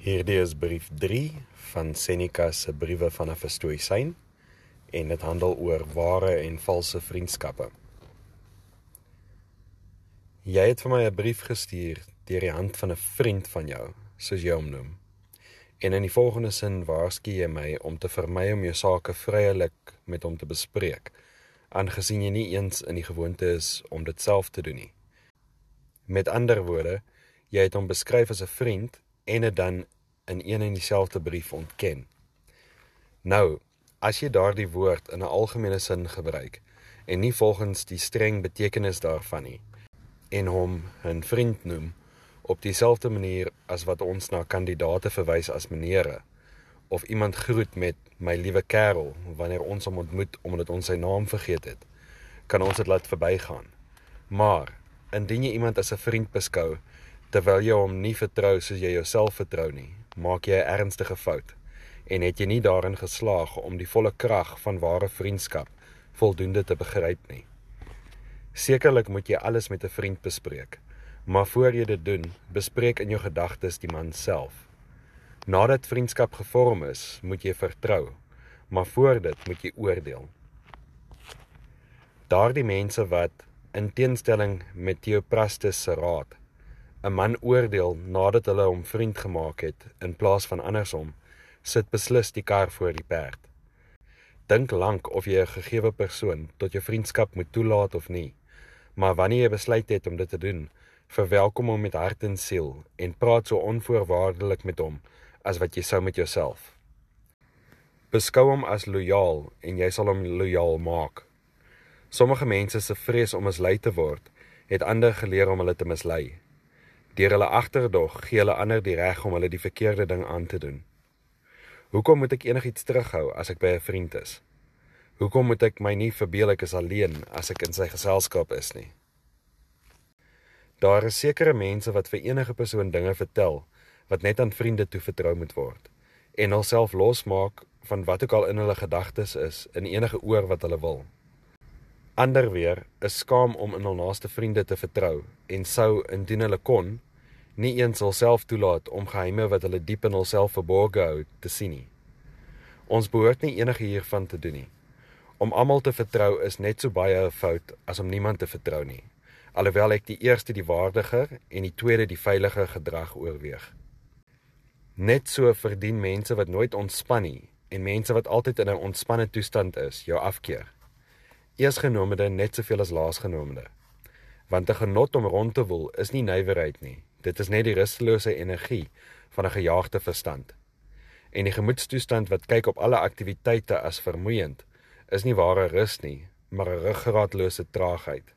Hierdie is brief 3 van Seneca se briewe van 'n Stoïsyn en dit handel oor ware en valse vriendskappe. Jy het vir my 'n brief gestuur deur die hand van 'n vriend van jou, soos jy hom noem. En in die volgende sin waarsku jy my om te vermy om jou sake vryelik met hom te bespreek, aangesien jy nie eens in die gewoonte is om dit self te doen nie. Met ander woorde, jy het hom beskryf as 'n vriend en dit dan in een en dieselfde brief ontken. Nou, as jy daardie woord in 'n algemene sin gebruik en nie volgens die streng betekenis daarvan nie en hom 'n vriend noem op dieselfde manier as wat ons na kandidaate verwys as menere of iemand groet met my liewe kerel wanneer ons hom ontmoet omdat ons sy naam vergeet het, kan ons dit laat verbygaan. Maar indien jy iemand as 'n vriend beskou, terwyl jy hom nie vertrou soos jy jouself vertrou nie, maak jy 'n ernstige fout en het jy nie daarin geslaag om die volle krag van ware vriendskap voldoende te begryp nie. Sekerlik moet jy alles met 'n vriend bespreek, maar voor jy dit doen, bespreek in jou gedagtes die man self. Nadat vriendskap gevorm is, moet jy vertrou, maar voor dit moet jy oordeel. Daardie mense wat in teenstelling met Theophrastus se raad 'n man oordeel nadat hulle hom vriend gemaak het in plaas van andersom, sit beslis die kar voor die perd. Dink lank of jy 'n gegeewe persoon tot jou vriendskap moet toelaat of nie. Maar wanneer jy besluit het om dit te doen, verwelkom hom met hart en siel en praat so onvoorwaardelik met hom as wat jy sou met jouself. Beskou hom as lojaal en jy sal hom lojaal maak. Sommige mense se vrees om mislei te word, het ander geleer om hulle te mislei. Deur hulle agterdog gee hulle ander die reg om hulle die verkeerde ding aan te doen. Hoekom moet ek enigiets terughou as ek by 'n vriend is? Hoekom moet ek my nie verbeel ek is alleen as ek in sy geselskap is nie? Daar is sekere mense wat vir enige persoon dinge vertel wat net aan vriende toe vertrou moet word en hulself losmaak van wat ook al in hulle gedagtes is in enige oor wat hulle wil. Ander weer is skaam om in hul naaste vriende te vertrou en sou indien hulle kon nie eens hulself toelaat om geheime wat hulle diep in hulself verborge hou te sien nie. Ons behoort nie enige hiervan te doen nie. Om almal te vertrou is net so baie 'n fout as om niemand te vertrou nie. Alhoewel ek die eerste die waardiger en die tweede die veiliger gedrag oorweeg. Net so verdien mense wat nooit ontspan nie en mense wat altyd in 'n ontspanne toestand is jou afkeer eersgenomene net soveel as laasgenomene. Want 'n genot om rond te woel is nie nywerheid nie. Dit is net die rustelose energie van 'n gejaagde verstand. En die gemoedstoestand wat kyk op alle aktiwiteite as vermoeiend, is nie ware rus nie, maar 'n ruggraatlose traagheid.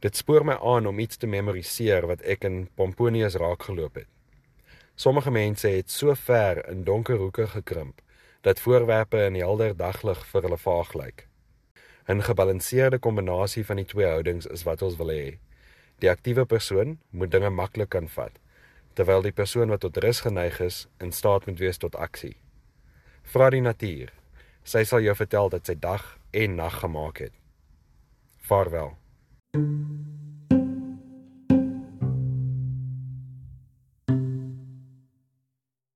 Dit spoor my aan om iets te memoriseer wat ek in Pomponius raakgeloop het. Sommige mense het so ver in donker hoeke gekrimp dat voorwerpe in helder daglig vir hulle vaag lyk. 'n gebalanseerde kombinasie van die twee houdings is wat ons wil hê. Die aktiewe persoon moet dinge maklik kan vat, terwyl die persoon wat tot rus geneig is, in staat moet wees tot aksie. Vra die natuur. Sy sal jou vertel dat sy dag en nag gemaak het. Vaarwel. thank you